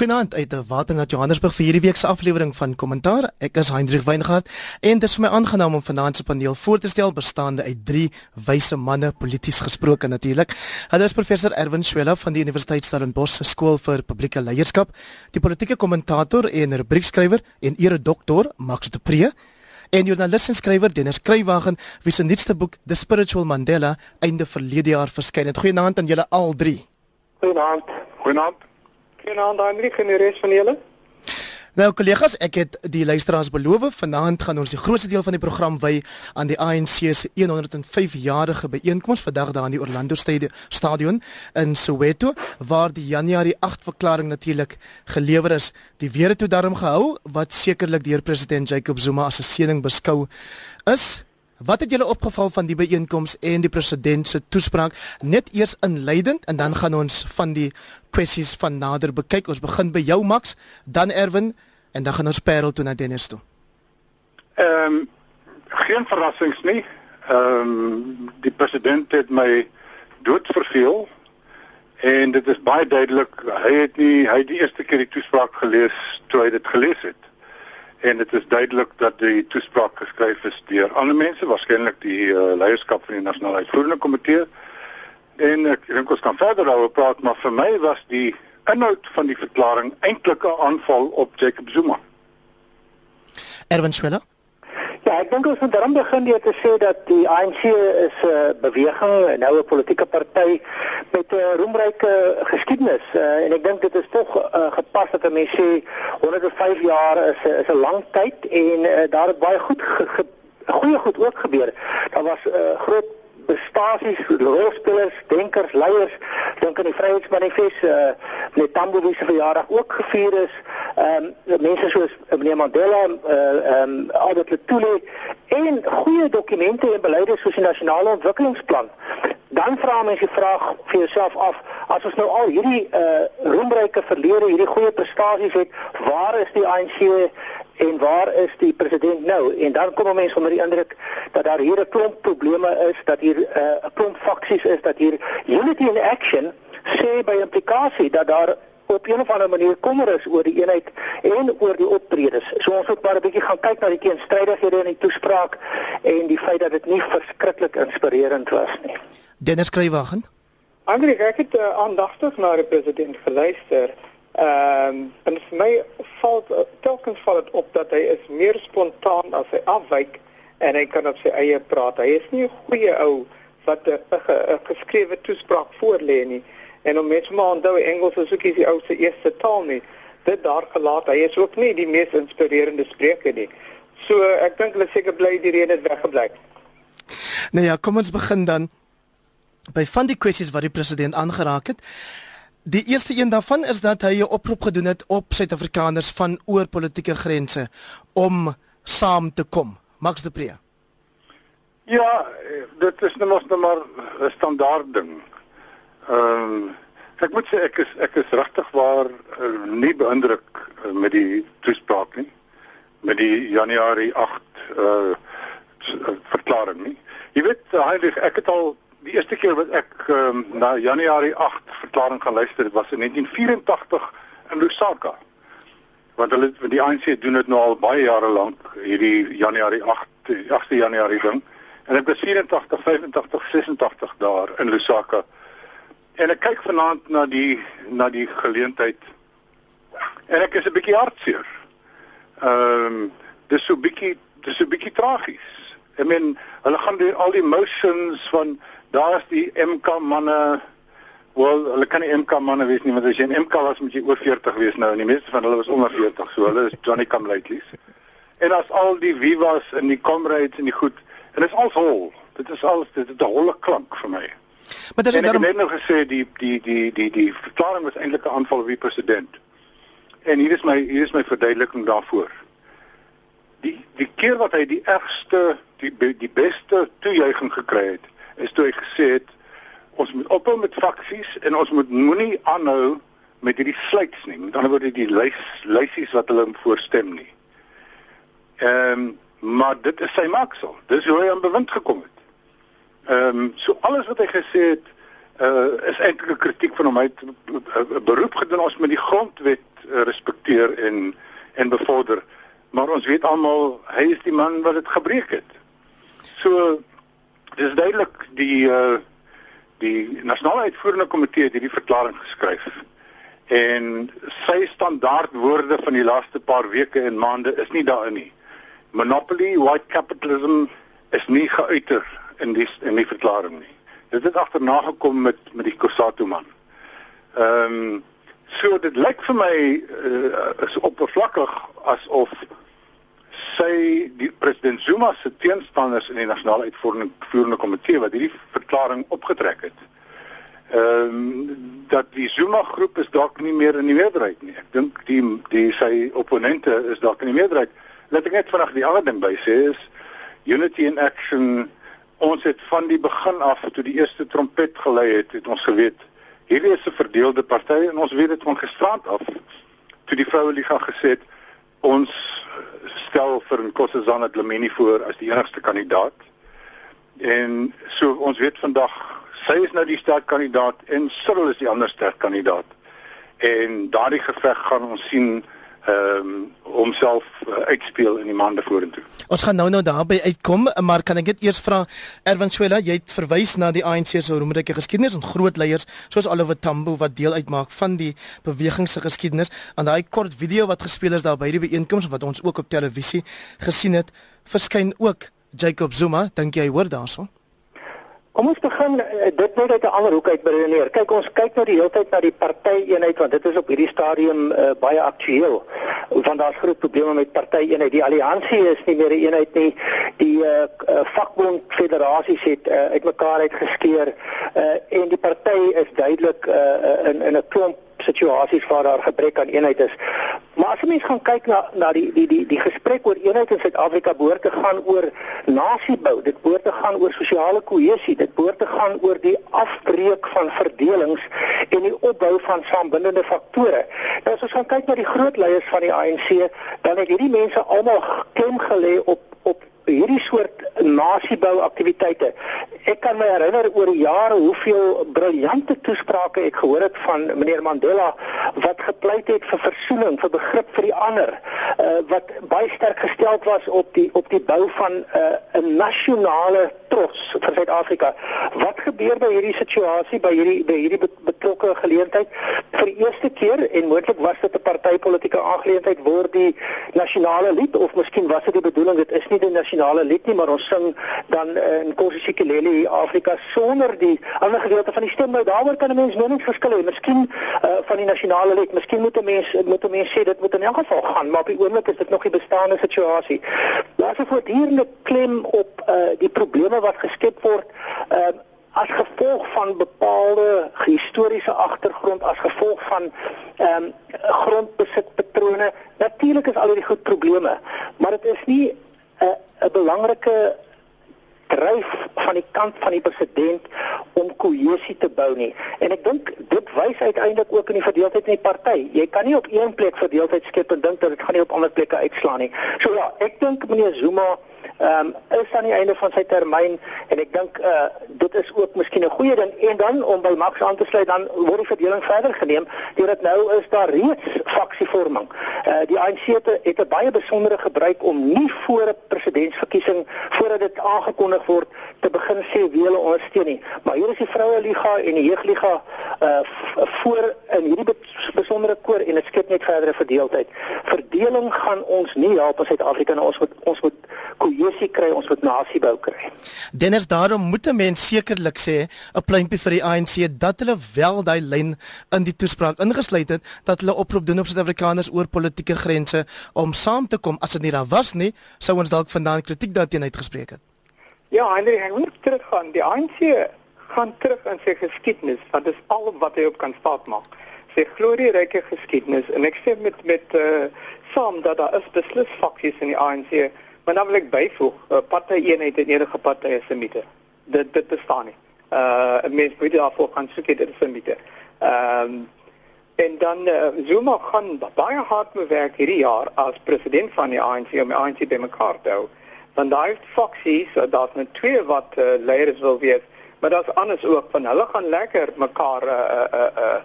Goeienaand uit Waternat Johannesburg vir hierdie week se aflewering van Kommentaar. Ek is Hendrik Weingart en dit is vir my aangenaam om vanaand se paneel voor te stel bestaande uit drie wyse manne polities gesproke natuurlik. Hulle is professor Erwin Swela van die Universiteit Stellenbosch se skool vir publieke leierskap, die politieke kommentator en rubriekskrywer en eredoktor Max de Pre en joernalis en skrywer Dennis Kruiwagen wie se nuutste boek The Spiritual Mandela einde verlede jaar verskyn het. Goeienaand aan julle al drie. Goeienaand. Goeienaand. Goeienaand Hendrik en die res van julle. Nou kollegas, ek het die luisteraars beloof vanaand gaan ons die grootste deel van die program wy aan die ANC se 105 jarige byeenkoms vandag daar in die Orlando Stadion in Soweto waar die Januarie 8 verklaring natuurlik gelewer is. Die weer het toe daarom gehou wat sekerlik deur president Jacob Zuma as 'n seëning beskou is. Wat het julle opgeval van die byeenkoms en die president se toespraak? Net eers inleidend en dan gaan ons van die kwessies van nader bekyk. Ons begin by jou Max, dan Erwin en dan gaan ons Parel toe na Dennis toe. Ehm um, geen verrassings nie. Ehm um, die president het my dood verveel en dit is baie duidelik hy het nie hy het die eerste keer die toespraak gelees toe hy dit gelees het en dit is duidelik dat die toespraak geskryf is deur ander mense, waarskynlik die uh, leierskap van die nasionale uitvoerende komitee. En ek dink ons kan verder daaroor praat, maar vir my was die inhoud van die verklaring eintlik 'n aanval op Jacob Zuma. Erwin Schweller Ja, ek dink ons moet dan begin deur te sê dat die ANC is 'n uh, beweging, nou 'n politieke party met 'n uh, roemryke geskiedenis uh, en ek dink dit is tog uh, gepas dat 'n mens sê 105 jaar is is 'n lang tyd en uh, daar het baie goed ge, ge, goeie goed ook gebeur. Daar was 'n uh, groot prestasies, rolspelers, denkers, leiers, dink aan die Vryheidsmanifest, uh, met Tambo se verjaardag ook gevier is. Ehm um, mense soos meneer Mandela, eh, ehm uh, um, Albert Lutuli en goeie dokumente en beleide soos die nasionale ontwikkelingsplan. Dan vra mense die vraag vir jouself af, as ons nou al hierdie uh roemryke verlede, hierdie goeie prestasies het, waar is die ANC en waar is die president nou? En dan kom mense onder die indruk dat daar hier 'n klomp probleme is, dat hier uh, 'n uh, klomp faksies is, dat hier unity in action sê by implikasie dat daar op 'n of ander manier kommer is oor die eenheid en oor die optredes. So ons moet maar 'n bietjie gaan kyk na die teenstrydighede in die toespraak en die feit dat dit nie verskriklik inspirerend was nie. Dennis Kruiwagen. Andre, ek het uh, aandagtig na die president geluister. Ehm um, en vir my val telkens val dit op dat hy is meer spontaan as hy afwyk en hy kan op sy eie praat. Hy is nie 'n goeie ou wat 'n geskrewe toespraak voorlê nie. En om mense maar onthou Engels is ook nie die ou se eerste taal nie. Dit daar gelaat. Hy is ook nie die mees inspirerende spreker nie. So ek dink hulle seker bly die rede het weggebly. Nou ja, kom ons begin dan by van die kwessies wat die president aangeraak het. Die eerste een daarvan is dat hy 'n oproep gedoen het op Suid-Afrikaners van oor politieke grense om saam te kom. Max de Pre. Ja, dit is nou mos nou maar 'n standaard ding. Ehm um, ek moet sê ek is ek is regtig waar uh, nie beïndruk uh, met die toespraak nie met die Januarie 8 uh verklaring nie. Jy weet, Heilig, ek het al die eerste keer wat ek um, na Januarie 8 verklaring gaan luister, dit was in 1984 in Lusaka. Want hulle die ANC doen dit nou al baie jare lank, hierdie Januarie 8, 8 Januarie ding. En ek was 84, 85, 86 daar in Lusaka. En ek kyk vanaand na die na die geleentheid en ek is 'n bietjie hartseer. Ehm um, dis so bietjie dis so bietjie tragies. I mean, hulle gaan deur al die motions van daar's die MK manne wel hulle kan nie MK manne wees nie want as jy 'n MK was moet jy oor 40 wees nou. En die meeste van hulle was onder 40 so hulle is Johnny come latelys en as al die vivas en die comrades en die goed en dit is al hol. Dit is al dit is 'n holle klank vir my. Maar dit is daarom... net nou gesê die die die die die verklaring was eintlik 'n aanval op die president. En hier is my hier is my verduideliking daarvoor. Die die keer wat hy die ergste die die beste toejuiging gekry het is toe hy gesê het ons moet ophou met faksies en ons moet moenie aanhou met hierdie sluits nie. Met ander woorde die lys lysies wat hulle voorstem nie. Ehm um, maar dit is sy maksel. Dis hoe hy aan bewind gekom het. Ehm um, so alles wat hy gesê het uh is eintlik 'n kritiek van hom. Hy het 'n beroep gedoen ons met die grondwet uh implementeer en en bevorder. Maar ons weet almal hy is die man wat dit gebreek het. So dis duidelik die uh die nasionale uitvoerende komitee het hierdie verklaring geskryf. En sy standaardwoorde van die laaste paar weke en maande is nie daarin nie. Monopoly, white capitalism is nie geuiter in die in die verklaring nie. Dit het agterna gekom met met die Kosato man. Ehm um, so dit lyk vir my uh, is oppervlakkig asof sy die president Zuma se teenstanders in die nasionale uitvoerende komitee wat hierdie verklaring opgetrek het. Ehm um, dat die Zuma groep is dalk nie meer in die meerderheid nie. Ek dink die die sy opponente is dalk in die meerderheid. Laat ek net vanaand die ander ding by sê is Unity in Action ons het van die begin af toe die eerste trompet gelei het, het ons geweet hierdie is 'n verdeelde party en ons weet dit van gisterand af toe die vroue liga gesê het ons stel vir Nkosazana Dlamini voor as die enigste kandidaat. En so ons weet vandag sy is nou die sterk kandidaat en Cyril is die ander sterk kandidaat. En daardie geveg gaan ons sien ehm um, homself uh, uitspeel in die maande vorentoe. Ons gaan nou nou daarby uitkom, maar kan ek net eers vra Erwin Swela, jy het verwys na die ANC se roemryke geskiedenis en groot leiers soos Oliver Tambo wat deel uitmaak van die beweging se geskiedenis. En daai kort video wat gespeel is daar by die byeenkoms wat ons ook op televisie gesien het, verskyn ook Jacob Zuma, dink jy hoor daarso? Kom ons begin eh, dit net uit 'n ander hoek uit beredeneer. Kyk, ons kyk nou die hele tyd na die partyeenheid want dit is op hierdie stadium uh, baie aktueel. Want daar's groot probleme met partyeenheid. Die alliansie is nie meer 'n eenheid nie. Die uh, vakbond federasies het uh, uitmekaar uitgeskeur uh, en die party is duidelik uh, in in 'n klomp situasies waar daar gebrek aan eenheid is. Maar as jy mens gaan kyk na na die die die die gesprek oor eenheid in Suid-Afrika behoort te gaan oor nasiebou, dit behoort te gaan oor sosiale kohesie, dit behoort te gaan oor die afbreek van verdelings en die opbou van saambindende faktore. Nou as ons gaan kyk na die groot leiers van die ANC, dan het hierdie mense almal klem gelê op hierdie soort nasiebou aktiwiteite. Ek kan my herinner oor die jare hoeveel briljante toesprake ek gehoor het van meneer Mandela wat gepleit het vir versoening, vir begrip vir die ander, uh, wat baie sterk gestel was op die op die bou van uh, 'n nasionale trots vir Suid-Afrika. Wat gebeur by hierdie situasie by hierdie by hierdie betrokke geleentheid? Vir die eerste keer en moontlik was dit 'n partytetiese aangeleentheid word die nasionale lied of miskien was dit die bedoeling dit is nie die nasionale lied nie, maar ons sing dan uh, in Kossikelele Afrika sonder die ander gedeelte van die stem. Nou daaroor kan 'n mens meningsverskil hê. Miskien uh, van die nasionale lied, miskien moet 'n mens moet 'n mens sê dit moet in elk geval gaan, maar op die oomblik is dit nog die bestaande situasie. Daar's 'n voortdurende klem op uh, die probleme wat geskep word. Uh, as gevolg van bepaalde historiese agtergrond as gevolg van ehm um, grondbesitpatrone natuurlik is al hierdie goed probleme maar dit is nie 'n 'n belangrike dryf van die kant van die president om kohesie te bou nie. En ek dink dit wys uiteindelik ook in die verdeeldheid in die party. Jy kan nie op een plek verdeeldheid skep en dink dat dit gaan nie op ander plekke uitslaan nie. So ja, ek dink meneer Zuma um, is aan die einde van sy termyn en ek dink uh dit is ook miskien 'n goeie ding en dan om by Max aan te sluit dan word die verdeling verder geneem deurdat nou is daar reeds faksievorming. Uh die ANC het, het 'n baie besondere gebruik om nie voor 'n presidentsverkiesing voordat dit aangekondig word te begin sê wie hulle ondersteun nie. Maar hier is die vroue liga en die jeugliga uh voor in hierdie besondere koor en dit skep net verdere verdeeldheid. Verdeling gaan ons nie help in Suid-Afrika nou ons moet ons moet kohesie kry, ons moet nasiebou kry. Denners daarom moet 'n mens sekerlik sê 'n pleintjie vir die ANC dat hulle wel daai lyn in die toespraak ingesluit het dat hulle oproep doen op Suid-Afrikaners oor politieke grense om saam te kom. As dit nie daar was nie, sou ons dalk vandaan kritiek daarteen uitgespreek het. Ja, Henry, ek moet teruggaan. Die ANC gaan terug in sy geskiedenis, want dit is al wat hy op kan staat maak. Sy glorieryke geskiedenis en ek sê met met uh saam dat daar is beslis faksies in die ANC Maar dan wil ek byvoeg, 'n uh, partyeenheid en enige party is 'n mite. Dit dit bestaan nie. Uh 'n mens moet daarvoor gaan soek dit is 'n mite. Ehm um, en dan uh, Zuma gaan baie hard werk hierdie jaar as president van die ANC om die ANC bymekaar te hou. Want daar is faksies, so daar's net twee wat uh, leiers wil wees, maar daar's anders ook van hulle gaan lekker mekaar uh uh uh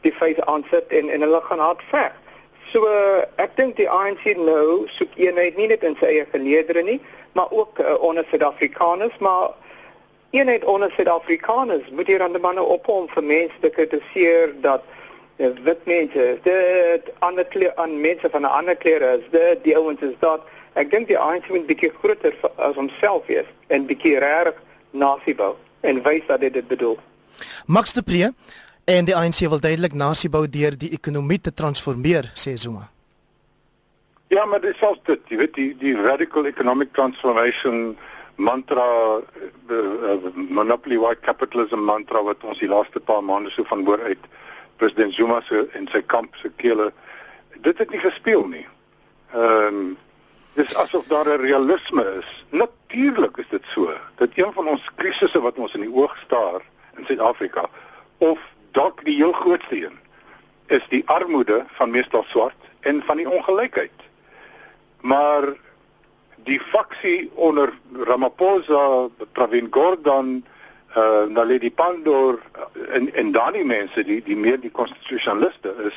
die feite aansit en en hulle gaan hard veg So ek dink die ANC nou soek eenheid nie net in sy eie geleedere nie, maar ook uh, onder Suid-Afrikaners, maar eenheid onder Suid-Afrikaners moet hier aan die manne ophom vir mense te kritiseer dat uh, wit mense, dit ander kleur aan mense van 'n ander kleur is, dit die ouens is dat ek dink die ANC moet bietjie groter as homself wees en bietjie reg nasie bou en wys dat dit dit bedoel. Max de Pre en die ANC wil duidelik nasie bou deur die ekonomie te transformeer, sê Zuma. Ja, maar dit is dit, jy weet die die radical economic transformation mantra the uh, monopoly white capitalism mantra wat ons die laaste paar maande so van hoor uit president Zuma se en sy kamp se kele dit het nie gespeel nie. Ehm um, dis asof daar 'n realisme is. Natuurlik is dit so dat een van ons krisisse wat ons in die oog staar in Suid-Afrika of dalk die heel grootste een is die armoede van meestal swart en van die ongelykheid. Maar die faksie onder Ramaphosa, Pravin Gordhan, uh eh, Naledi Pandor en en dan die mense die die meer die konstitusionaliste is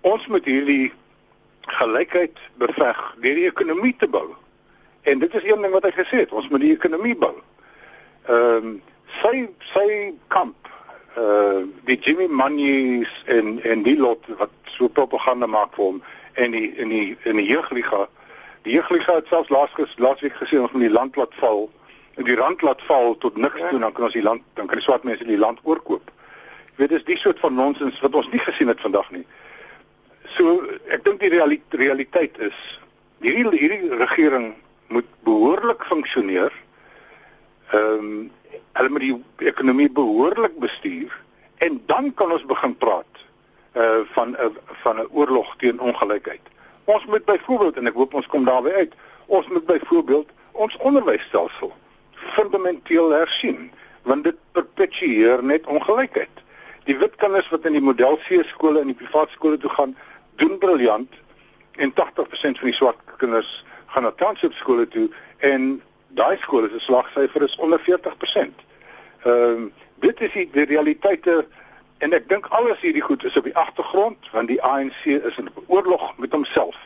ons moet hierdie gelykheid beveg deur die ekonomie te bou. En dit is een ding wat hy gesê het, ons moet die ekonomie bou. Ehm um, sy sy kamp uh die Jimmy Mannies en en die lot wat so propaganda maak vir hom en die in die in die jeugliga die jeugliga het selfs laas laasweek gesê ons moet die land laat val en die rand laat val tot niks ja. toe dan kan ons die land dan kan die swart mense die land oorkoop. Jy weet dis die soort van nonsens wat ons nie gesien het vandag nie. So ek dink die realiteit is hierdie hierdie regering moet behoorlik funksioneer. Ehm um, hulle moet die ekonomie behoorlik bestuur en dan kan ons begin praat uh van 'n van 'n oorlog teen ongelykheid. Ons moet byvoorbeeld en ek hoop ons kom daarby uit. Ons moet byvoorbeeld ons onderwysstelsel fundamenteel hersien want dit perpetueer net ongelykheid. Die wit kinders wat in die model C skole en die privaat skole toe gaan, doen briljant en 80% van die swart kinders gaan na township skole toe en daai skole se slagsyfer is onder 40%. Ehm um, dit is die, die realiteite en ek dink alles hierdie goed is op die agtergrond want die ANC is in oorlog met homself.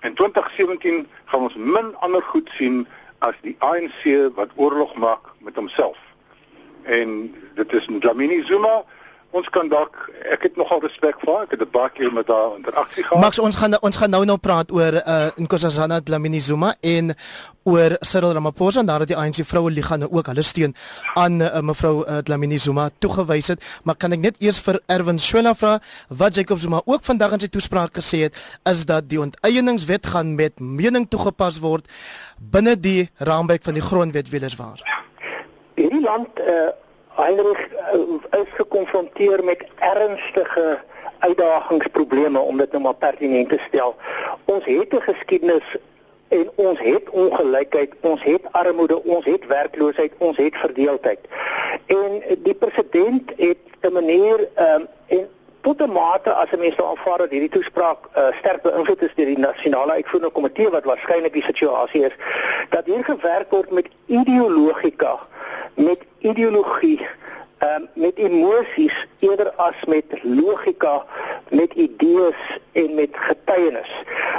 In 2017 gaan ons min ander goed sien as die ANC wat oorlog maak met homself. En dit is Dlamini Zuma ons kan dalk ek het nogal respek vir ek het 'n baie keer met haar interaksie gehad. Max ons gaan ons gaan nou nou praat oor uh Nkosazana Dlamini Zuma en oor Cyril Ramaphosa nadat die ANC vroue liga nou ook hulle steun aan uh, mevrou uh, Dlamini Zuma toegewys het, maar kan ek net eers vir Erwin Swela vra wat Jacob Zuma ook vandag in sy toespraak gesê het is dat die onteieningswet gaan met mening toegepas word binne die raamwerk van die grondwet wielerswaar. Hierdie land uh Heinrich uh, is gekonfronteer met ernstige uitdagingsprobleme om dit nou maar pertinent te stel. Ons het 'n geskiedenis en ons het ongelykheid, ons het armoede, ons het werkloosheid, ons het verdeeldheid. En die president het 'n manier ehm um, en tot 'n mate as 'n mens sou aanvaar dat hierdie toespraak uh, sterk beïnvloed is deur die nasionale uitvoerende komitee wat waarskynlik die situasie is dat hier gewerk word met ideologika met ideologie um, met emosies eerder as met logika met idees en met getuienis.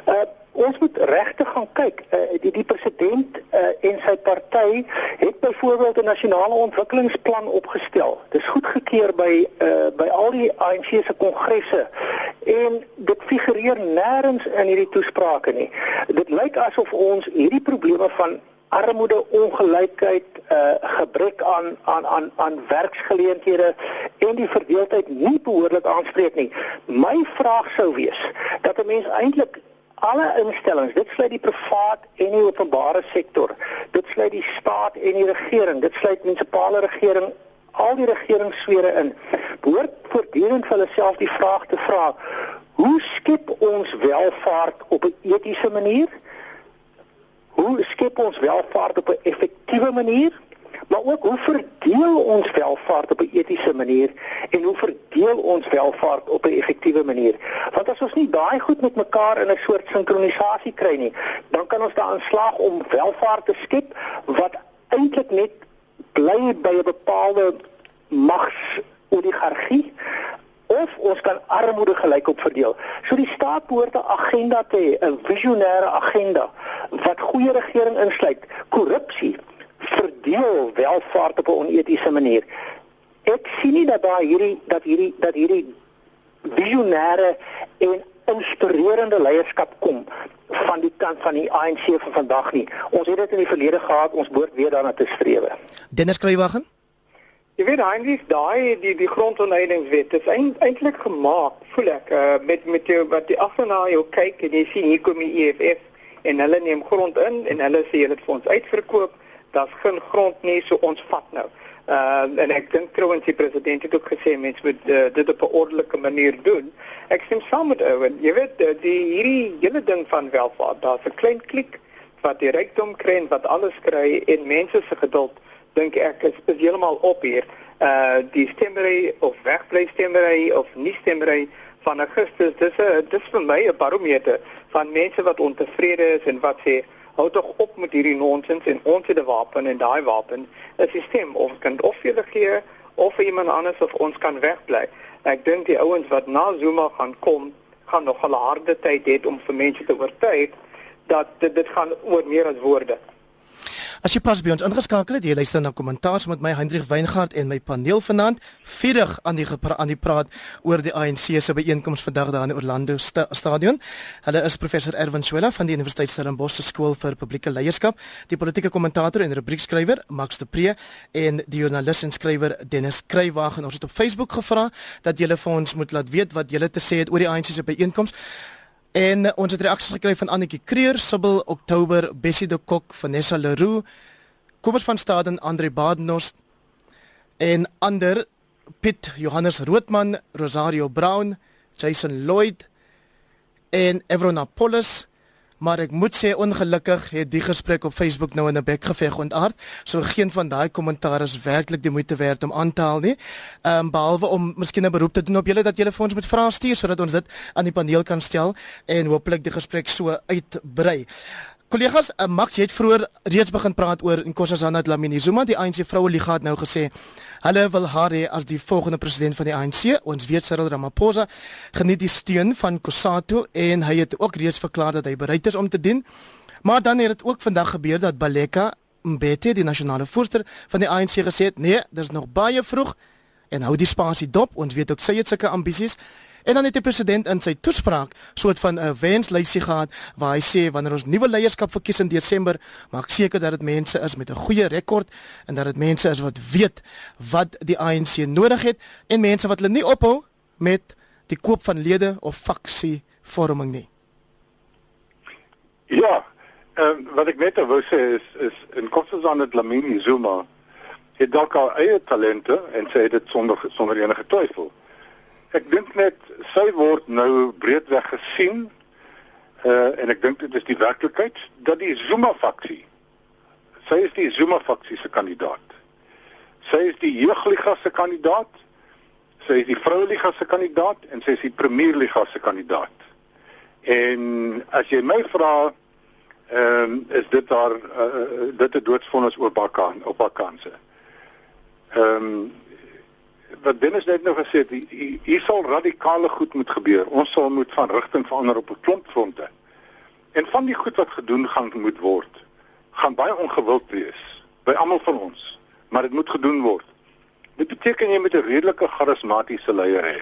Uh, ons moet regtig gaan kyk uh, die die president uh, en sy party het byvoorbeeld 'n nasionale ontwikkelingsplan opgestel. Dis goedgekeur by uh, by al die ANC se kongresse en dit figureer nêrens in hierdie toesprake nie. Dit lyk asof ons hierdie probleme van armoede, ongelykheid, uh gebrek aan aan aan aan werksgeleenthede en die verdeeldheid nie behoorlik aanspreek nie. My vraag sou wees dat 'n mens eintlik alle instellings, dit sluit die privaat en die openbare sektor, dit sluit die staat en die regering, dit sluit munisipale regering, al die regeringssfere in. Behoort voortdurend vir hulle self die vraag te vra: Hoe skep ons welvaart op 'n etiese manier? Hoe skep ons welvaart op 'n effektiewe manier? Maar ook hoe verdeel ons welvaart op 'n etiese manier en hoe verdeel ons welvaart op 'n effektiewe manier? Want as ons nie daai goed met mekaar in 'n soort sinkronisasie kry nie, dan kan ons daarin slaag om welvaart te skep wat eintlik net bly by 'n bepaalde mags oligargie of ons kan armoede gelykop verdeel. So die staat behoort 'n agenda te hê, 'n visionêre agenda wat goeie regering insluit, korrupsie, verdeel welvaart op 'n onetiese manier. Ek sien nie dat daar hierdie dat hierdie dat hierdie visionêre en inspirerende leierskap kom van die kant van die ANC van vandag nie. Ons het dit in die verlede gehad, ons behoort weer daarna te streef. Dennis Kruiwagen Jy weet eintlik daai die die grondonthoudingswet is eintlik gemaak, voel ek, uh, met met jou wat die agterna jou kyk en jy sien hier kom die EFF en hulle neem grond in en hulle sê hulle het vir ons uitverkoop. Daar's geen grond nie, so ons vat nou. Uh en ek dink trouens die president het ook gesê mense moet uh, dit op 'n ordelike manier doen. Ek stem saam met Owen. Jy weet uh, die hierdie hele ding van welvaart, daar's 'n klein klik wat die rykdom kry en wat alles kry en mense se geduld dink ek is heeltemal op hier. Uh die stemmery of wegbly stemmery of nie stemmery van Augustus, dis 'n dis vir my 'n barometer van mense wat ontevrede is en wat sê hou tog op met hierdie nonsens en ons het 'n wapen en daai wapen is die stem of kan of jy gee of iemand anders of ons kan wegbly. Ek dink die ouens wat na Zuma gaan kom, gaan nog 'n harde tyd hê om vir mense te oortuig dat dit, dit gaan oor meer as woorde. As jy pas by ons ingeskakel het, jy luister na kommentaar met my Hendrik Weingart en my paneel vanaand, vurig aan die aan die praat oor die ANC se byeenkoms vandag daar in Orlando sta Stadion. Hulle is professor Erwin Swela van die Universiteit Stellenbosch skool vir publieke leierskap, die politieke kommentator en rubriekskrywer Max de Pre en die joernalis en skrywer Dennis Kruiwagen. Ons het op Facebook gevra dat julle vir ons moet laat weet wat julle te sê het oor die ANC se byeenkoms. En uh, ons het reaksies gekry van Annetjie Kreur, Sibyl Oktober, Bessie de Kok, Vanessa Leroux, Kobus van Staden, Andre Badenhorst en ander Piet Johannes Roodman, Rosario Brown, Jason Lloyd en Evrona Polis maar ek moet sê ongelukkig het die gesprek op Facebook nou in 'n bekgeveg ontaard. So geen van daai kommentaar is werklik die moeite werd om aan te haal nie. Ehm um, behalwe om miskien 'n beroep te doen op julle dat julle vir ons met vrae stuur sodat ons dit aan die paneel kan stel en hopelik die gesprek so uitbrei. Kollegas, uh, Max het vroeër reeds begin praat oor Nkosazana Dlamini Zuma, die ANC vroue liga het nou gesê hulle wil haar hê as die volgende president van die ANC. Ons weet Cyril Ramaphosa geniet die steun van Kosato en hy het ook reeds verklaar dat hy bereid is om te dien. Maar dan het dit ook vandag gebeur dat Baleka Mbete, die nasionale voorsteur van die ANC gesê het, nee, dis nog baie vroeg en hou die spasie dop. Ons weet ook sy het sulke ambisies. En dan het die president in sy toespraak soort van 'n wenslysie gehad waar hy sê wanneer ons nuwe leierskap verkies in Desember, maak seker dat dit mense is met 'n goeie rekord en dat dit mense is wat weet wat die ANC nodig het en mense wat hulle nie ophou met die koop van lede of faksie vorming nie. Ja, ehm uh, wat ek net wou sê is is in Kossazana Dlamini Zuma het dalk al eie talente en sê dit sonder sonder enige twyfel. Ek dink net sy word nou breedweg gesien uh en ek dink dit is die werklikheid dat die Zuma faksie sy is die Zuma faksie se kandidaat. Sy is die jeugliga se kandidaat. Sy is die vroueliga se kandidaat en sy is die premierliga se kandidaat. En as jy my vra ehm um, is dit daar uh, dit 'n doodsvonnis oor haar kan op haar kanse. Ehm um, wat Dennis net nou gesê het, hier sal radikale goed moet gebeur. Ons sal moet van rigting verander op 'n klomp fronte. En van die goed wat gedoen gaan moet word, gaan baie ongewild wees by almal van ons, maar dit moet gedoen word. Dit beteken jy moet 'n redelike charismatiese leier hê.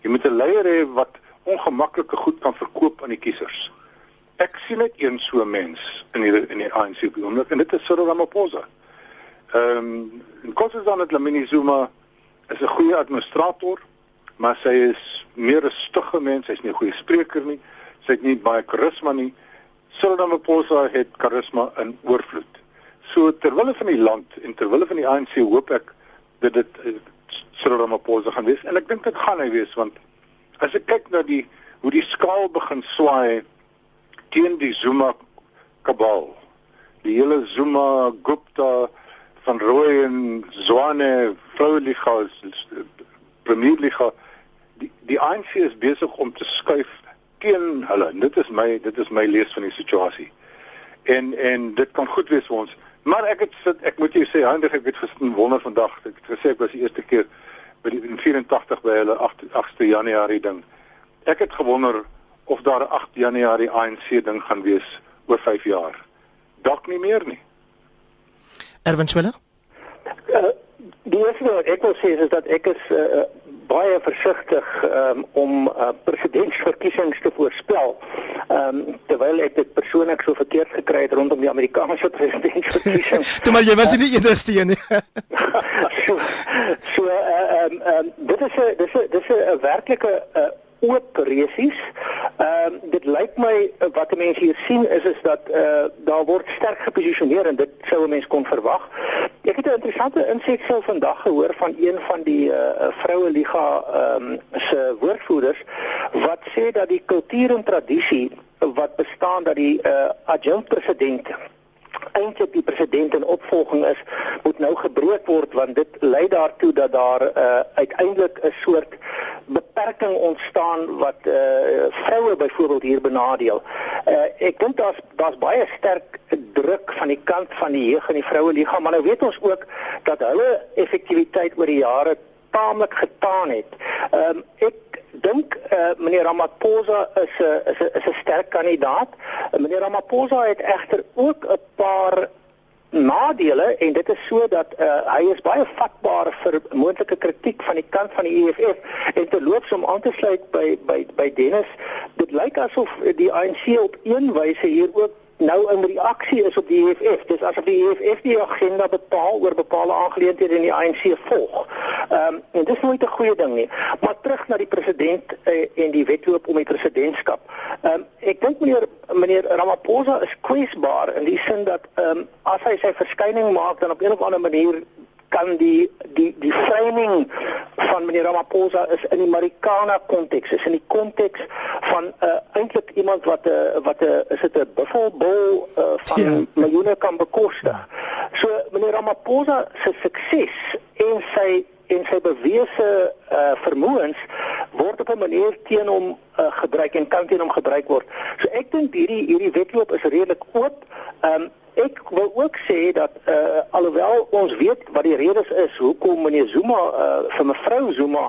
Jy moet 'n leier hê wat ongemaklike goed kan verkoop aan die kiesers. Ek sien net een so mens in die in die ANC en dit is Cyril Ramaphosa. Ehm um, en Kossazana Dlamini Zuma is 'n goeie administrator, maar sy is meer 'n stugge mens, sy's nie 'n goeie spreker nie. Sy het nie baie karisma nie. Sildemoposa het karisma in oorvloed. So terwille van die land en terwille van die ANC hoop ek dat dit Sildemoposa gaan wees en ek dink dit gaan hy wees want as ek kyk na die hoe die skaal begin swaai teen die Zuma kabal. Die hele Zuma Gupta van Rooi en Zwane Vroueliga Premierliga die die ANC is besig om te skuif teen hulle. Dit is my dit is my lees van die situasie. En en dit kan goed wees vir ons. Maar ek het sit ek moet jou sê Hendrik ek het gister wonder vandag ek het gesê ek was die eerste keer by die 84 by hulle 8 8ste Januarie ding. Ek het gewonder of daar 8 Januarie ANC ding gaan wees oor 5 jaar. Dalk nie meer nie. Erwin Swela? Uh, die eerste wat ek wil sê is dat ek is uh, baie versigtig um, om uh, presidentsverkiesings te voorspel. Ehm um, terwyl ek dit persoonlik so verkeerd gekry het rondom die Amerikaanse presidentsverkiesings. Toe maar jy was nie die enigste een nie. so so ehm uh, um, um, dit is 'n dis 'n dis 'n werklike uh, oop resies. Ehm uh, dit lyk my uh, wat mense hier sien is is dat eh uh, daar word sterk geposisioneer en dit sou 'n mens kon verwag. Ek het 'n interessante insetsel vandag gehoor van een van die eh uh, vroue liga ehm um, se woordvoerders wat sê dat die kultuur en tradisie wat bestaan dat die eh uh, adjunkt president eintlik die president in opvolging is moet nou gebreek word want dit lei daartoe dat daar uh, uiteindelik 'n soort beperking ontstaan wat uh, vroue byvoorbeeld hier benadeel. Uh, ek dink daar's daar's baie sterk druk van die kant van die jeug en die vroue liga maar nou weet ons ook dat hulle effektiwiteit oor die jare taamlik getaan het. Ehm um, ek dink uh, meneer Ramaphosa is 'n is 'n is 'n sterk kandidaat. Uh, meneer Ramaphosa het egter ook 'n paar nadele en dit is so dat uh, hy is baie vatbaar vir moontlike kritiek van die kant van die EFF en te loop om aan te sluit by by by Dennis dit lyk asof die ANC op een wyse hier ook nou in reaksie is op die EFF. Dis asof die EFF die agenda bepaal oor bepaalde aangeleenthede in die ANC volg. Ehm um, en dis nooit 'n goeie ding nie. Maar terug na die president uh, en die wetloop om die presidentskap. Ehm um, ek dink meneer meneer Ramaphosa is kwesbaar in die sin dat ehm um, as hy sy verskyning maak dan op 'n of ander manier kan die die die framing van meneer Ramaphosa is in die Marikana konteks is in die konteks van uh, eintlik iemand wat 'n uh, wat 'n uh, is dit 'n buffelbol uh, van ja. miljoene kan bekostig. So meneer Ramaphosa se sukses en sy en sy bewese uh, vermoëns word op 'n manier teen hom uh, gebruik en kan teen hom gebruik word. So ek dink hierdie hierdie wetloop is redelik oop. Um, Ek wil ook sê dat uh, alhoewel ons weet wat die redes is hoekom meneer Zuma uh, vir mevrou Zuma,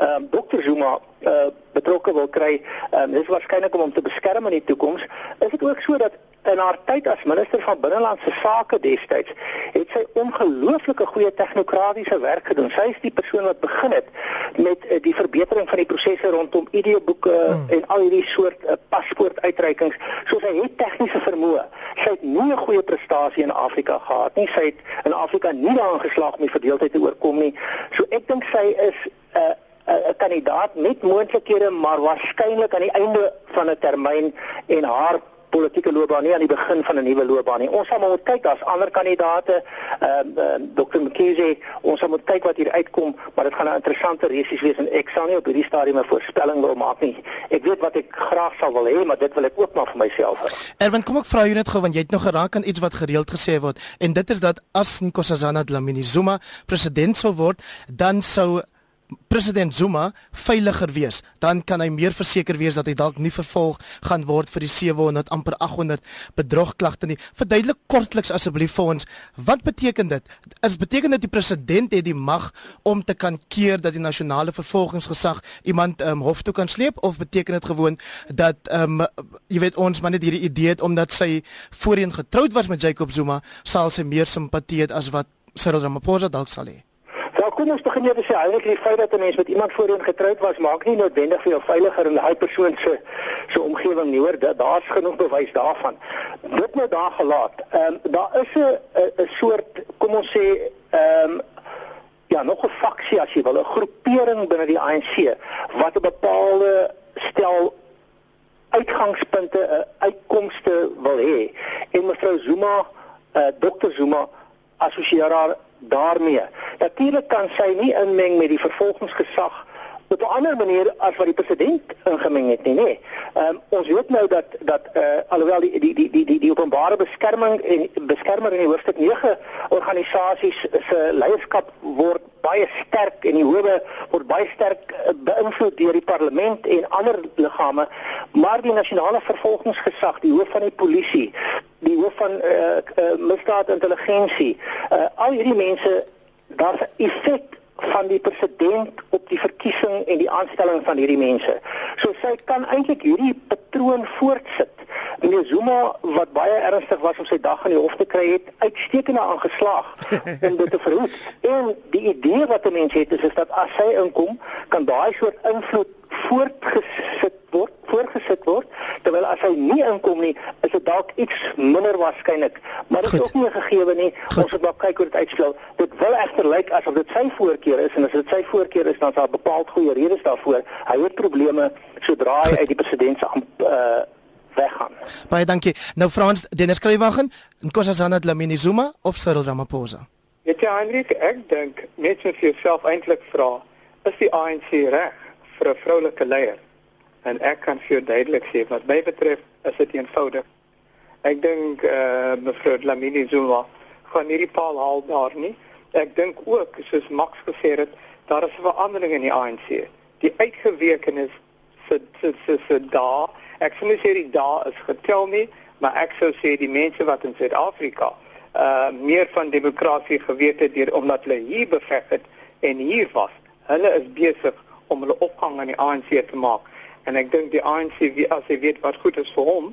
uh, dokter Zuma uh, betrokke wil kry, um, dis waarskynlik om hom te beskerm in die toekoms, is dit ook so dat in haar tyd as minister van binnelandse sake destyds het sy ongelooflike goeie tegnokratiese werk gedoen. Sy is die persoon wat begin het met uh, die verbetering van die prosesse rondom ID-boeke hmm. en al hierdie soort uh, paspoortuitreikings. So sy het tegniese vermoë. Sy het nie 'n goeie prestasie in Afrika gehad nie. Sy het in Afrika nie daarin geslaag om die verdeeldheid te oorkom nie. So ek dink sy is 'n uh, 'n kandidaat met moontlikhede maar waarskynlik aan die einde van 'n termyn en haar politieke loopbaan nie aan die begin van 'n nuwe loopbaan nie. Ons sal moet kyk daar's ander kandidate. Ehm uh, uh, Dr. McKenzie, ons sal moet kyk wat hier uitkom, maar dit gaan 'n interessante resies wees en ek sal nie op hierdie stadium 'n voorspelling wil maak nie. Ek weet wat ek graag sal wil hê, maar dit wil ek ook maar vir myself hou. Erwin, kom ek vra jou net gou want jy het nog geraak aan iets wat gereeld gesê word en dit is dat as Nkosazana Dlamini Zuma president sou word, dan sou president Zuma veiliger wees, dan kan hy meer verseker wees dat hy dalk nie vervolg gaan word vir die 700 amper 800 bedrogklagte nie. Verduidelik kortliks asseblief vir ons, wat beteken dit? Is beteken dit die president het die mag om te kan keer dat die nasionale vervolgingsgesag iemand um, hof toe kan sleep of beteken dit gewoon dat um, jy weet ons maar net hierdie idee het omdat sy voorheen getroud was met Jacob Zuma, sal sy meer simpatie hê as wat Cyril Ramaphosa dalk sal hê? Nou kom ons begin eers sê eintlik die feit dat 'n mens met iemand voorheen getroud was maak nie noodwendig vir jou veiliger in daai persoon se se omgewing nie hoor daar's genoeg bewys daarvan. Dit nou daar gelaat. Ehm um, daar is 'n 'n soort kom ons sê ehm um, ja nog 'n faksie as jy wil 'n groepering binne die ANC wat 'n bepaalde stel uitgangspunte, uh, uitkomste wil hê. En mevrou Zuma, uh, dokter Zuma assosieer haar daarmee. Natuurlik kan sy nie inmeng met die vervolgingsgesag op 'n ander manier as wat die president ingemeng het nie, nê. Ehm um, ons weet nou dat dat eh uh, alhoewel die die die die die, die openbare beskerming en beskermer in die hoofstuk 9 organisasies se leierskap word baie sterk en die howe word baie sterk uh, beïnvloed deur die parlement en ander liggame, maar die nasionale vervolgingsgesag, die hoof van die polisie, die hoof van eh uh, uh, misdaad intelligensie, uh, al hierdie mense daar's 'n effek van die president op die verkiesing en die aanstelling van hierdie mense. So sy kan eintlik hierdie patroon voortsit. Meneer Zuma wat baie ernstig was om sy dag in die hof te kry het, uitstekend aangeslaag om dit te verhoed. En die idee wat 'n mens het is, is dat as sy inkom, kan daai soort invloed voortgesit word, voorgesit word, terwyl as hy nie inkom nie, is dit dalk iets minder waarskynlik. Maar dit is ook nie gegee nie. Goed. Ons moet maar kyk hoe dit uitspeel. Dit wil egter lyk asof dit sy voorkeur is en as dit sy voorkeur is, dan is daar bepaald goeie redes daarvoor. Hy het probleme sodra hy uit die presidentskap uh weggaan. Baie dankie. Nou Frans, Dennis Kruiwagen, Nkosazana Dlamini Zuma of Cyril Ramaphosa? Weet jy Hendrik, ek dink net soos jy self eintlik vra, is die ANC reg vir 'n vroulike leier? En ek kan vir jou duidelik sê wat my betref, is dit eenvoudig. Ek dink eh uh, mevrou Dlamini Zuma gaan hierdie paal haal daar nie. Ek dink ook soos Max gesê het, daar is 'n verandering in die ANC. Die uitgewekenis se se se se daar Ek sou nie sê die dae is getel nie, maar ek sou sê die mense wat in Suid-Afrika uh meer van demokrasie geweet het deur omdat hulle hier beveg het en hier was. Hulle is besig om hulle opgang aan die ANC te maak. En ek dink die ANC as hy weet wat goed is vir hom,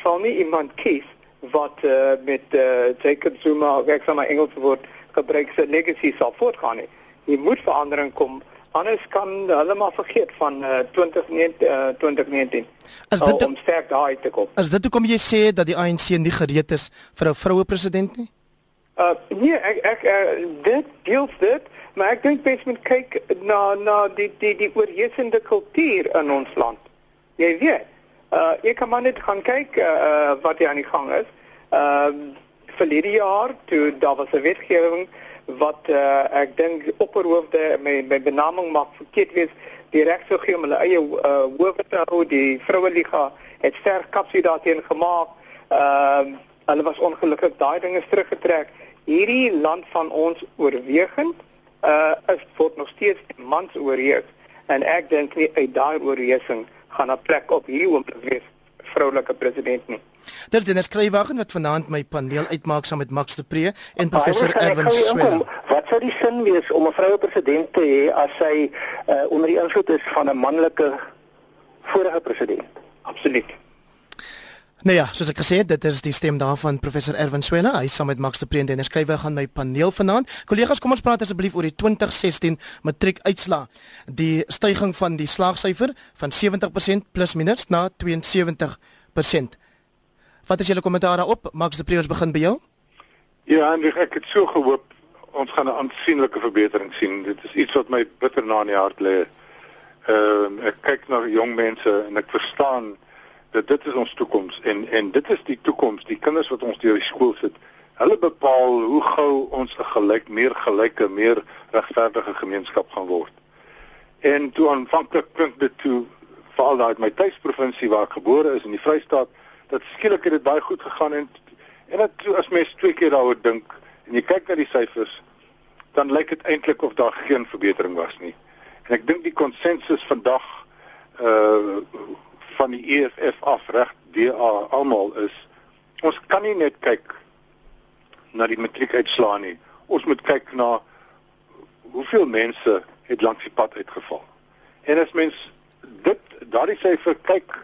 sal nie iemand kies wat uh, met uh, Jacob Zuma, ek sê maar Engels woord, gebruik sy legacy sal voortgaan nie. Hier moet verandering kom Anders kan hulle maar vergeet van uh, 2019 uh, 2019. Is dit om sterk daai te kom? Is dit hoekom jy sê dat die ANC nie gereed is vir 'n vroue president nie? Uh nee, ek ek uh, dit deels dit, maar ek dink mens moet kyk na na die die die oorheersende kultuur in ons land. Jy weet, uh ek kan maar net gaan kyk uh wat hier aan die gang is. Uh, verlede jaar toe daar was 'n wetgewing wat uh, ek dink opperhoofde my my benaming mag verkeerd wees. Die reg sou gee om hulle eie uh, hoofde te hou. Die vroue liga het sterk kapsie daarteen gemaak. Ehm uh, hulle was ongelukkig daai dinge teruggetrek. Hierdie land van ons oorwegend uh is word nog steeds mans oorheers. En ek dink nie uit daai oorheersing gaan 'n plek op hier te wees vroulike president nie. Dis Dennis Kruiwagen wat vanaand my paneel uitmaak saam met Max de Pre en professor Erwin Swela. Wat sou die sin wees om 'n vroue president te hê as sy uh, onder die invloed is van 'n manlike vorige president? Absoluut. Nou ja, soos ek gesê het, dit is die stem daarvan professor Erwin Swela. Hy saam met Max de Pre en Dennis Kruiwagen gaan my paneel vanaand. Kollegas, kom ons praat asseblief oor die 2016 matriekuitslae. Die stygings van die slaagsyfer van 70% plus minus na 72%. Wat is julle kommentaar daarop? Max de Pre, ons begin by jou. Ja, en ek het so gehoop ons gaan 'n aansienlike verbetering sien. Dit is iets wat my bitter na in die hart lê. Ehm uh, ek kyk na jong mense en ek verstaan dat dit is ons toekoms en en dit is die toekoms, die kinders wat ons deur die skool sit. Hulle bepaal hoe gou ons 'n gelyk, meer gelyke, meer regverdige gemeenskap gaan word. En toe aanvanklik klink dit toe veral uit my tuisprovinsie waar ek gebore is in die Vrystaat dat skielik het dit baie goed gegaan en en dat as mens twee keer daaroor dink en jy kyk na die syfers dan lyk dit eintlik of daar geen verbetering was nie. En ek dink die konsensus vandag uh van die EFF af reg DA almal is ons kan nie net kyk na die matriekuitslae nie. Ons moet kyk na hoeveel mense het langs die pad uitgeval. En as mens dit daardie syfer kyk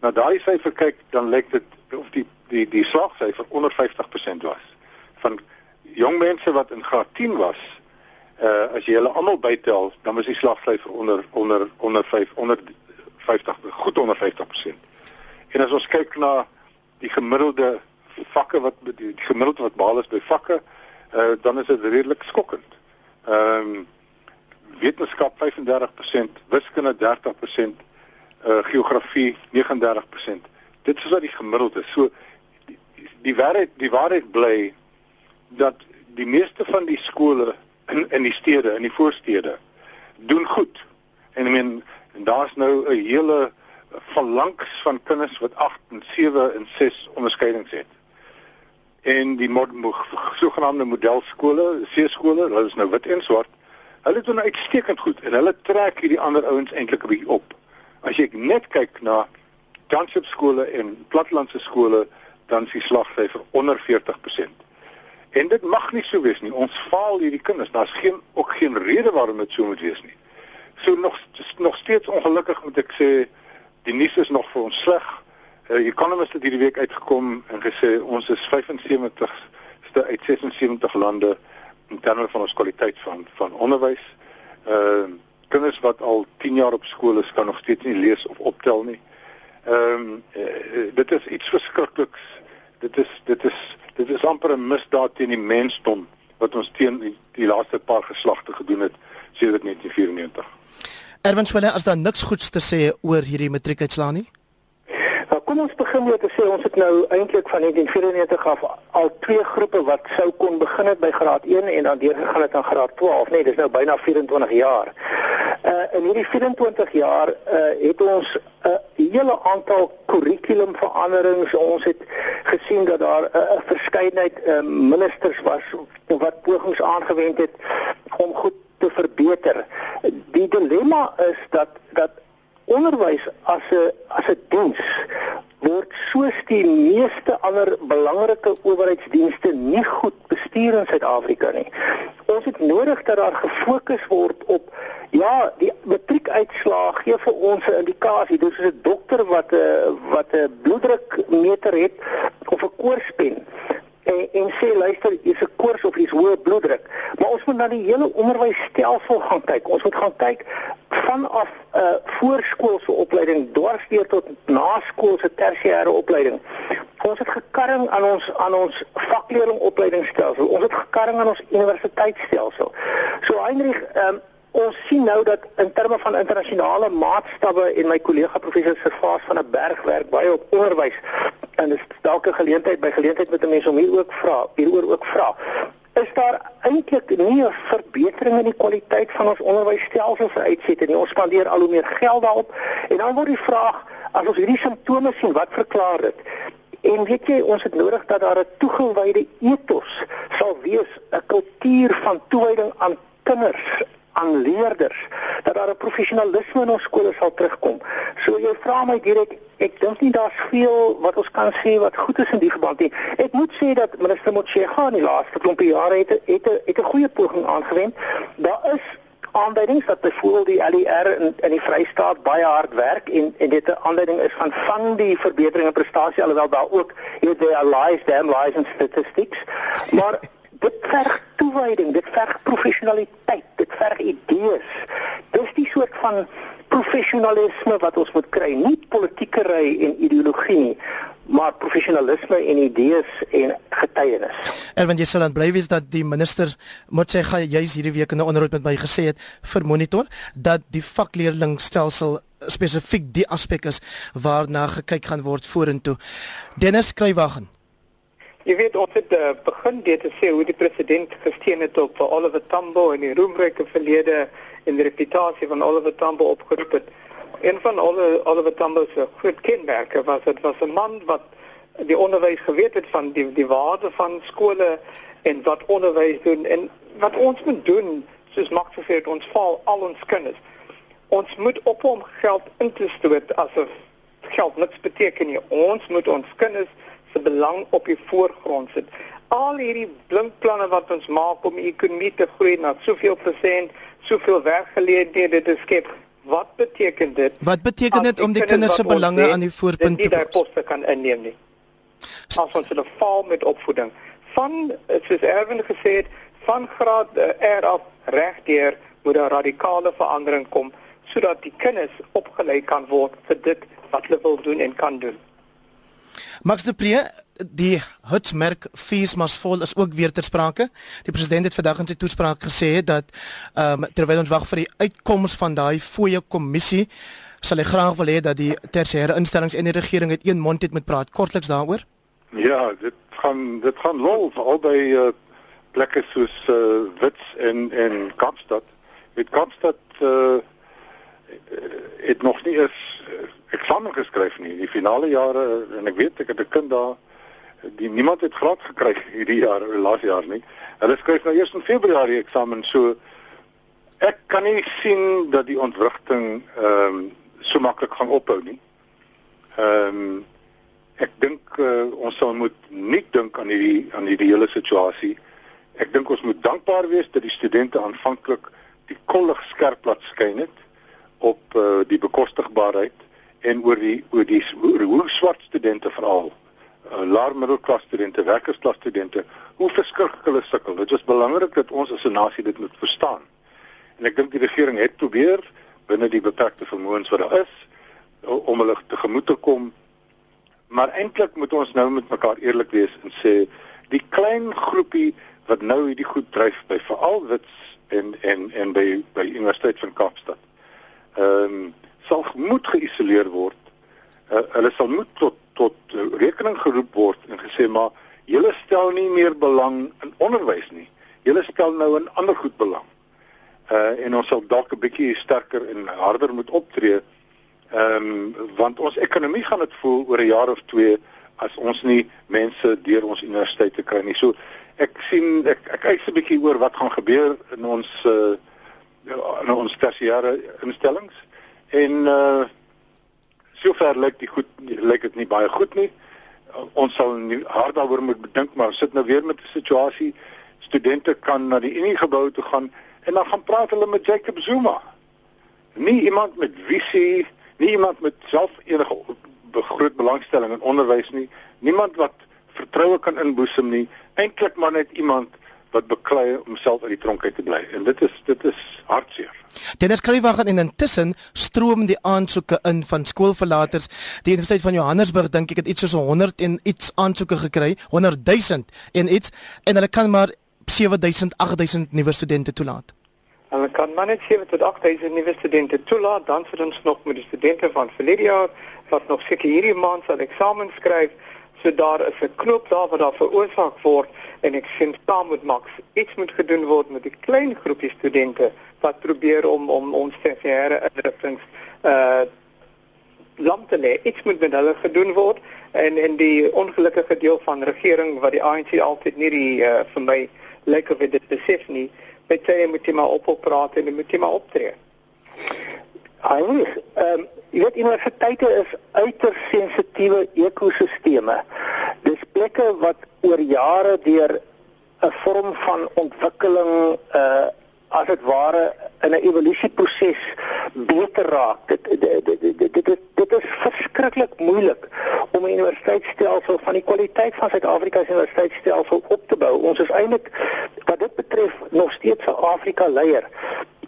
na daardie syfer kyk dan lyk dit of die die die slagsyfer onder 50% was van jong mense wat in graad 10 was uh as jy hulle almal bytel dan was die slagsyfer onder onder onder 5 onder 50 goed onder 50%. En as ons kyk na die gemiddelde vakke wat die gemiddelde wat behaal is by vakke, uh, dan is dit redelik skokkend. Ehm um, wetenskap 35%, wiskunde 30%, uh geografie 39%. Dit is wat die gemiddelde. So die, die waarheid die waarheid bly dat die meeste van die skole in in die stede, in die voorstede doen goed. En ek meen En daar's nou 'n hele verlangs van kinders wat 8 en 7 en 6 onderskeidings het. En die mod sogenaamde modelskole, C-skole, hulle is nou wit en swart. Hulle doen uitstekend goed en hulle trek hierdie ander ouens eintlik 'n bietjie op. As jy net kyk na township skole en plattelandse skole, dan is die slagsyfer onder 40%. En dit mag nie so wees nie. Ons faal hierdie kinders. Daar's geen ook geen rede waarom dit so moet wees nie. So nog nog steeds ongelukkig moet ek sê die nuus is nog vir ons sleg. Uh, Economist het hierdie week uitgekom en gesê ons is 75ste uit 76 lande in terme van ons kwaliteit van van onderwys. Ehm uh, kinders wat al 10 jaar op skool is kan nog steeds nie lees of optel nie. Ehm um, uh, dit is iets verskrikliks. Dit is dit is dit is amper 'n misdaad teen die mensdom wat ons teen die, die laaste paar geslagte gedoen het sedert 1994. Erwin Swelle, as daar niks goeds te sê oor hierdie matriekuitslae nie? Nou kom ons begin met te sê ons het nou eintlik van 1994 af al twee groepe wat sou kon begin het by graad 1 en dan deurgegaan het aan graad 12, nee, dis nou byna 24 jaar. Uh in hierdie 24 jaar uh het ons 'n uh, hele aantal kurrikulumveranderings. Ons het gesien dat daar 'n uh, verskeidenheid uh, ministers was wat pogings aangewend het om goed te verbeter. Die dilemma is dat dat onderwys as 'n as 'n diens word soos die meeste ander belangrike owerheidsdienste nie goed bestuur in Suid-Afrika nie. Ons het nodig dat daar gefokus word op ja, die matriekuitslae gee vir ons 'n indikasie. Dis soos 'n dokter wat 'n wat 'n bloeddrukmeter het of 'n koorspen en en sê luister jy's 'n koors of jy's hoë bloeddruk maar ons moet na die hele onderwysstelsel gaan kyk. Ons moet gaan kyk vanaf 'n uh, voorskoolse opleiding dwarsdeur tot naskoolse tersiêre opleiding. Ons het gekarring aan ons aan ons vakleerlingopleidingsstelsel. Ons het gekarring aan ons universiteitsstelsel. So Heinrich um, Ons sien nou dat in terme van internasionale maatstawwe en my kollega professor Servaas van 'n berg werk baie op onderwys en dis dalk 'n geleentheid by geleentheid met 'n mens om hier ook vra, hieroor ook vra. Is daar eintlik nie 'n verbetering in die kwaliteit van ons onderwysstelsel vir uitsette nie? Ons spandeer al hoe meer geld daarop en dan word die vraag as ons hierdie simptome sien, wat verklaar dit? En weet jy, ons het nodig dat daar 'n toegewyde ethos sal wees, 'n kultuur van toewyding aan kinders aan leerders dat daar 'n professionalisme in ons skole sal terugkom. So jy vra my direk, ek dink nie daar's veel wat ons kan sê wat goed is in die verband nie. Ek moet sê dat minister Motshega in die laaste klompie jare het het het 'n goeie poging aangewend. Daar is aanduidings dat byvoorbeeld die LER in, in die Vrystaat baie hard werk en en dit 'n aanduiding is van van die verbetering in prestasie alhoewel daar ook jy weet there lies damn lies in statistics. Maar dit verg toewyding, dit verg professionaliteit, dit verg idees. Dis die soort van professionalisme wat ons moet kry, nie politiekery en ideologie nie, maar professionalisme en idees en getuienis. En wanneer jy sal dan bly wees dat die minister moet sê gaan jy's hierdie week in 'n onderhoud met my gesê het vir monitor dat die vakleerlingstelsel spesifiek die aspek is waarna gekyk gaan word vorentoe. Dennis Skrywagen Jy weet ons het uh, begin dit te sê hoe die president gesteun het op Oliver Tambo en die roemryke verlede en die reputasie van Oliver Tambo opgeroep het. Een van Oliver, Oliver Tambo se groot kenmerke was dit was 'n man wat die onderwys geweet het van die die waarde van skole en wat onderwys doen en wat ons moet doen soos Max gesê het ons val al ons kinders. Ons moet op hom geld instoot asof geld niks beteken nie. Ons moet ons kinders se belang op die voorgrond sit. Al hierdie blinkplanne wat ons maak om die ekonomie te groei na soveel persent, soveel werkgeleenthede te skep, wat beteken dit? Wat beteken dit om die kinders se belange aan die voorpunt te sit? Dit poste kan inneem nie. As ons hulle val met opvoeding van soos Erwin gesê het, van graad uh, R af regdeur moet 'n radikale verandering kom sodat die kinders opgelei kan word vir dit wat hulle wil doen en kan doen. Max de Pre, die hutsmerk fees must fall is ook weer ter sprake. Die president het vandag in sy toespraak gesê dat ehm um, terwyl ons wag vir die uitkoms van daai fooie kommissie, sal hy graag wil hê dat die tersiêre instellings en die regering het een mond het met praat kortliks daaroor. Ja, dit gaan dit gaan lol vir albei uh, plekke soos uh, Wits en en Kaapstad. Met Kaapstad uh, het nog nie eens eksamen geskryf nie. Die finale jare en ek weet ek het 'n kind daar die niemand het graad gekry hierdie jaar laas jaar nie. Hulle skryf nou eers in Februarie eksamen so ek kan nie sien dat die ontwrigting ehm um, so maklik gaan ophou nie. Ehm um, ek dink uh, ons sal moet nie dink aan hierdie aan hierdie hele situasie. Ek dink ons moet dankbaar wees dat die studente aanvanklik die kollig skerp laat skyn het op uh, die bekostigbaarheid en oor die oor die oor hoe swart studente veral uh, laer middelklas studente, werkersklas studente, hoe verskriklik hulle sukkel. Dit is belangrik dat ons as 'n nasie dit moet verstaan. En ek dink die regering het probeer binne die beperkte vermoëns wat daar is om hulle tegemoet te kom. Maar eintlik moet ons nou met mekaar eerlik wees en sê die klein groepie wat nou hierdie goed dryf by veral wits en en en by by Universiteit van Kaapstad. Ehm um, sal moet geïsoleer word. Uh, hulle sal moet tot tot uh, rekening geroep word en gesê maar julle stel nie meer belang in onderwys nie. Julle stel nou in ander goed belang. Uh en ons sal dalk 'n bietjie sterker en harder moet optree. Ehm um, want ons ekonomie gaan dit voel oor 'n jaar of 2 as ons nie mense deur ons universiteite kry nie. So ek sien ek ek kyk 'n bietjie oor wat gaan gebeur in ons uh in ons tersiêre instellings en uh sover lyk die goed lyk dit nie baie goed nie. Uh, ons sal nie hard daaroor moet dink maar sit nou weer met 'n situasie studente kan na die Unie gebou toe gaan en dan gaan praat hulle met Jacob Zuma. Nie iemand met visie, nie iemand met self enige groot belangstelling in onderwys nie, niemand wat vertroue kan inboesem nie, eintlik maar net iemand wat beklei om self uit die tronk uit te bly en dit is dit is hartseer. Dennis Kruiwagen en intussen stroom die aansoeke in van skoolverlaters. Die Universiteit van Johannesburg dink ek het iets soos 100 en iets aansoeke gekry, 100 000 en iets en hulle kan maar 7000 8000 nuwe studente toelaat. Hulle kan maar net 7 tot 8000 nuwe studente toelaat, dan vir ons nog met die studente van verlede jaar wat nog seker hierdie maand sal eksamen skryf. So daar is 'n knoop daar wat daar veroorsaak word en ek sien saam met Max iets moet gedoen word met die klein groepie studente wat probeer om om ons tersiêre instellings uh lam te lê. Iets moet met hulle gedoen word en en die ongelukkige deel van regering wat die ANC altyd nie die uh, vir my lyk of dit besef nie, met sê moet jy maar ophou praat en moet jy maar optree. Heinrich, ehm um, jy weet universiteite is uiters sensitiewe ekosisteme. Dis plekke wat oor jare deur 'n vorm van ontwikkeling uh as dit ware in 'n evolusieproses beter raak. Dit dit dit dit dit, dit is verskriklik moeilik om 'n universiteitsstelsel van die kwaliteit van Suid-Afrika se universiteitsstelsel op te bou. Ons is eintlik wat dit betref nog steeds 'n Afrika leier.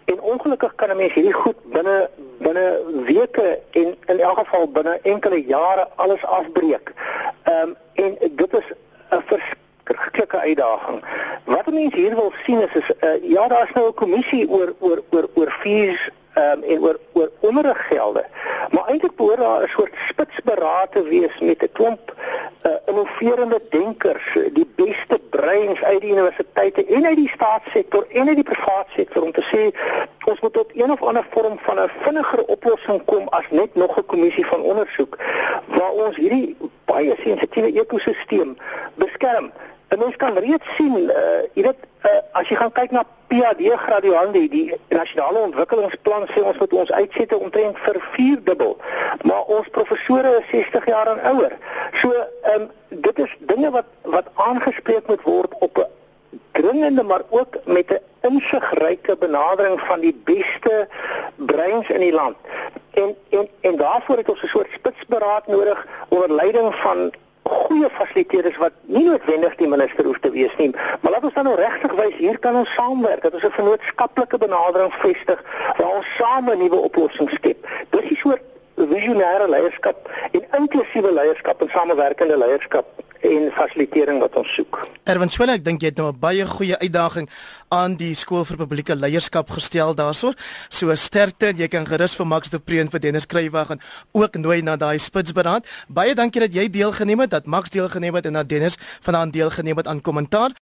En ongelukkig kan 'n mens hierdie goed binne binne weke en in elk geval binne enkele jare alles afbreek. Ehm um, en dit is 'n verskriklike uitdaging. Wat mense hier wil sien is is uh, ja, daar's nou 'n kommissie oor oor oor oor fees um, en oor oor onderriggelde. Maar eintlik behoort daar 'n soort spitsberaad te wees met 'n klomp uh, innoverende denkers, die beste breins uit die universiteite en uit die staatssektor en uit die private sektor om te sê ons moet tot een of ander vorm van 'n vinniger oplossing kom as net nog 'n kommissie van ondersoek waar ons hierdie baie sensitiewe ekosisteem beskerm. En ons kan reeds sien, uh, jy weet, uh, as jy gaan kyk na PhD graduande, die nasionale ontwikkelingsplan sê ons moet ons uitsette omtrent vir 4 dubbel. Maar ons professore is 60 jaar en ouer. So, ehm um, dit is dinge wat wat aangespreek moet word op 'n dringende maar ook met 'n insigryke benadering van die beste breins in die land. En en en daarvoor het ons 'n soort spitsberaad nodig onder leiding van goeie fasiliteerders wat nie noodwendig die minister hoef te wees nie, maar laat ons dan nou regtig wys hier kan ons saamwerk. Dat ons 'n vennootskaplike benadering vestig waar ons same nuwe oplossings skep. Dis 'n soort visionêre leierskap en inklusiewe leierskap en samewerkende leierskap en fasilitering wat ons soek. Erwin Swela, ek dink jy het nou 'n baie goeie uitdaging aan die skool vir publieke leierskap gestel daaroor. So sterkte en jy kan gerus vir Max de Preen vir Dennis Kruiwag en ook nooi na daai spitsberaad. Baie dankie dat jy deelgeneem het, dat Max deelgeneem het en dat Dennis vanaand deelgeneem het aan kommentaar.